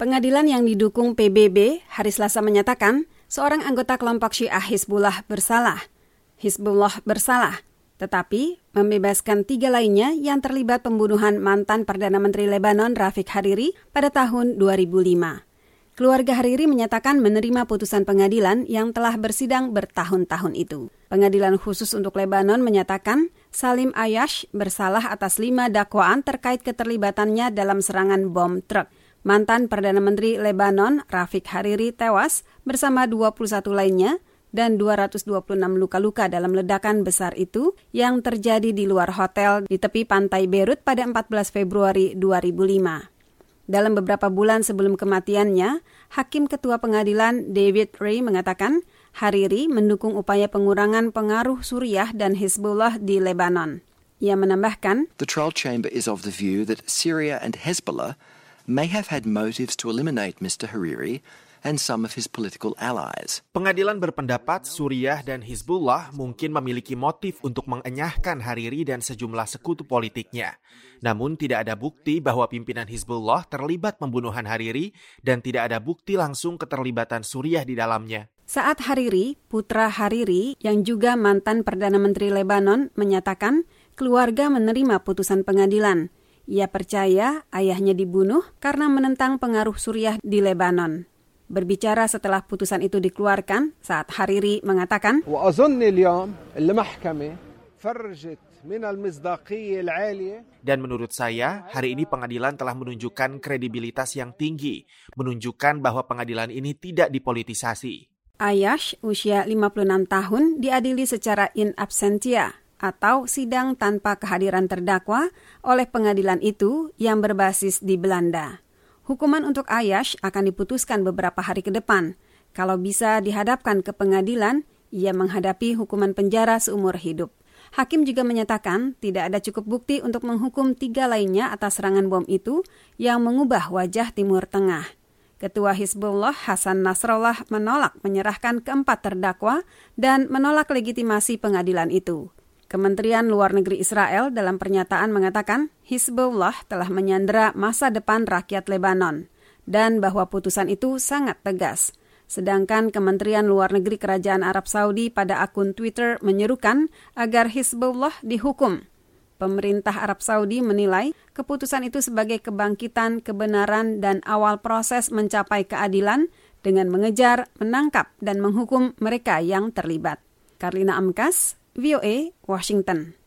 Pengadilan yang didukung PBB hari Selasa menyatakan seorang anggota kelompok Syiah Hizbullah bersalah. Hizbullah bersalah, tetapi membebaskan tiga lainnya yang terlibat pembunuhan mantan Perdana Menteri Lebanon Rafiq Hariri pada tahun 2005. Keluarga Hariri menyatakan menerima putusan pengadilan yang telah bersidang bertahun-tahun itu. Pengadilan khusus untuk Lebanon menyatakan Salim Ayash bersalah atas lima dakwaan terkait keterlibatannya dalam serangan bom truk. Mantan Perdana Menteri Lebanon, Rafiq Hariri, tewas bersama 21 lainnya dan 226 luka-luka dalam ledakan besar itu yang terjadi di luar hotel di tepi pantai Beirut pada 14 Februari 2005. Dalam beberapa bulan sebelum kematiannya, Hakim Ketua Pengadilan David Ray mengatakan Hariri mendukung upaya pengurangan pengaruh Suriah dan Hezbollah di Lebanon. Ia menambahkan, The trial chamber is of the view that Syria and Hezbollah may have had motives to eliminate Mr. Hariri and some of his political allies. Pengadilan berpendapat Suriah dan Hizbullah mungkin memiliki motif untuk mengenyahkan Hariri dan sejumlah sekutu politiknya. Namun tidak ada bukti bahwa pimpinan Hizbullah terlibat pembunuhan Hariri dan tidak ada bukti langsung keterlibatan Suriah di dalamnya. Saat Hariri, putra Hariri yang juga mantan Perdana Menteri Lebanon menyatakan keluarga menerima putusan pengadilan – ia percaya ayahnya dibunuh karena menentang pengaruh Suriah di Lebanon. Berbicara setelah putusan itu dikeluarkan, saat Hariri mengatakan, dan menurut saya, hari ini pengadilan telah menunjukkan kredibilitas yang tinggi, menunjukkan bahwa pengadilan ini tidak dipolitisasi. Ayash, usia 56 tahun, diadili secara in absentia atau sidang tanpa kehadiran terdakwa oleh pengadilan itu yang berbasis di Belanda. Hukuman untuk Ayash akan diputuskan beberapa hari ke depan. Kalau bisa dihadapkan ke pengadilan, ia menghadapi hukuman penjara seumur hidup. Hakim juga menyatakan tidak ada cukup bukti untuk menghukum tiga lainnya atas serangan bom itu yang mengubah wajah Timur Tengah. Ketua Hizbullah Hasan Nasrallah menolak menyerahkan keempat terdakwa dan menolak legitimasi pengadilan itu. Kementerian Luar Negeri Israel dalam pernyataan mengatakan Hizbullah telah menyandera masa depan rakyat Lebanon dan bahwa putusan itu sangat tegas. Sedangkan Kementerian Luar Negeri Kerajaan Arab Saudi pada akun Twitter menyerukan agar Hizbullah dihukum. Pemerintah Arab Saudi menilai keputusan itu sebagai kebangkitan kebenaran dan awal proses mencapai keadilan dengan mengejar, menangkap, dan menghukum mereka yang terlibat. Karlina Amkas, VOA, Washington.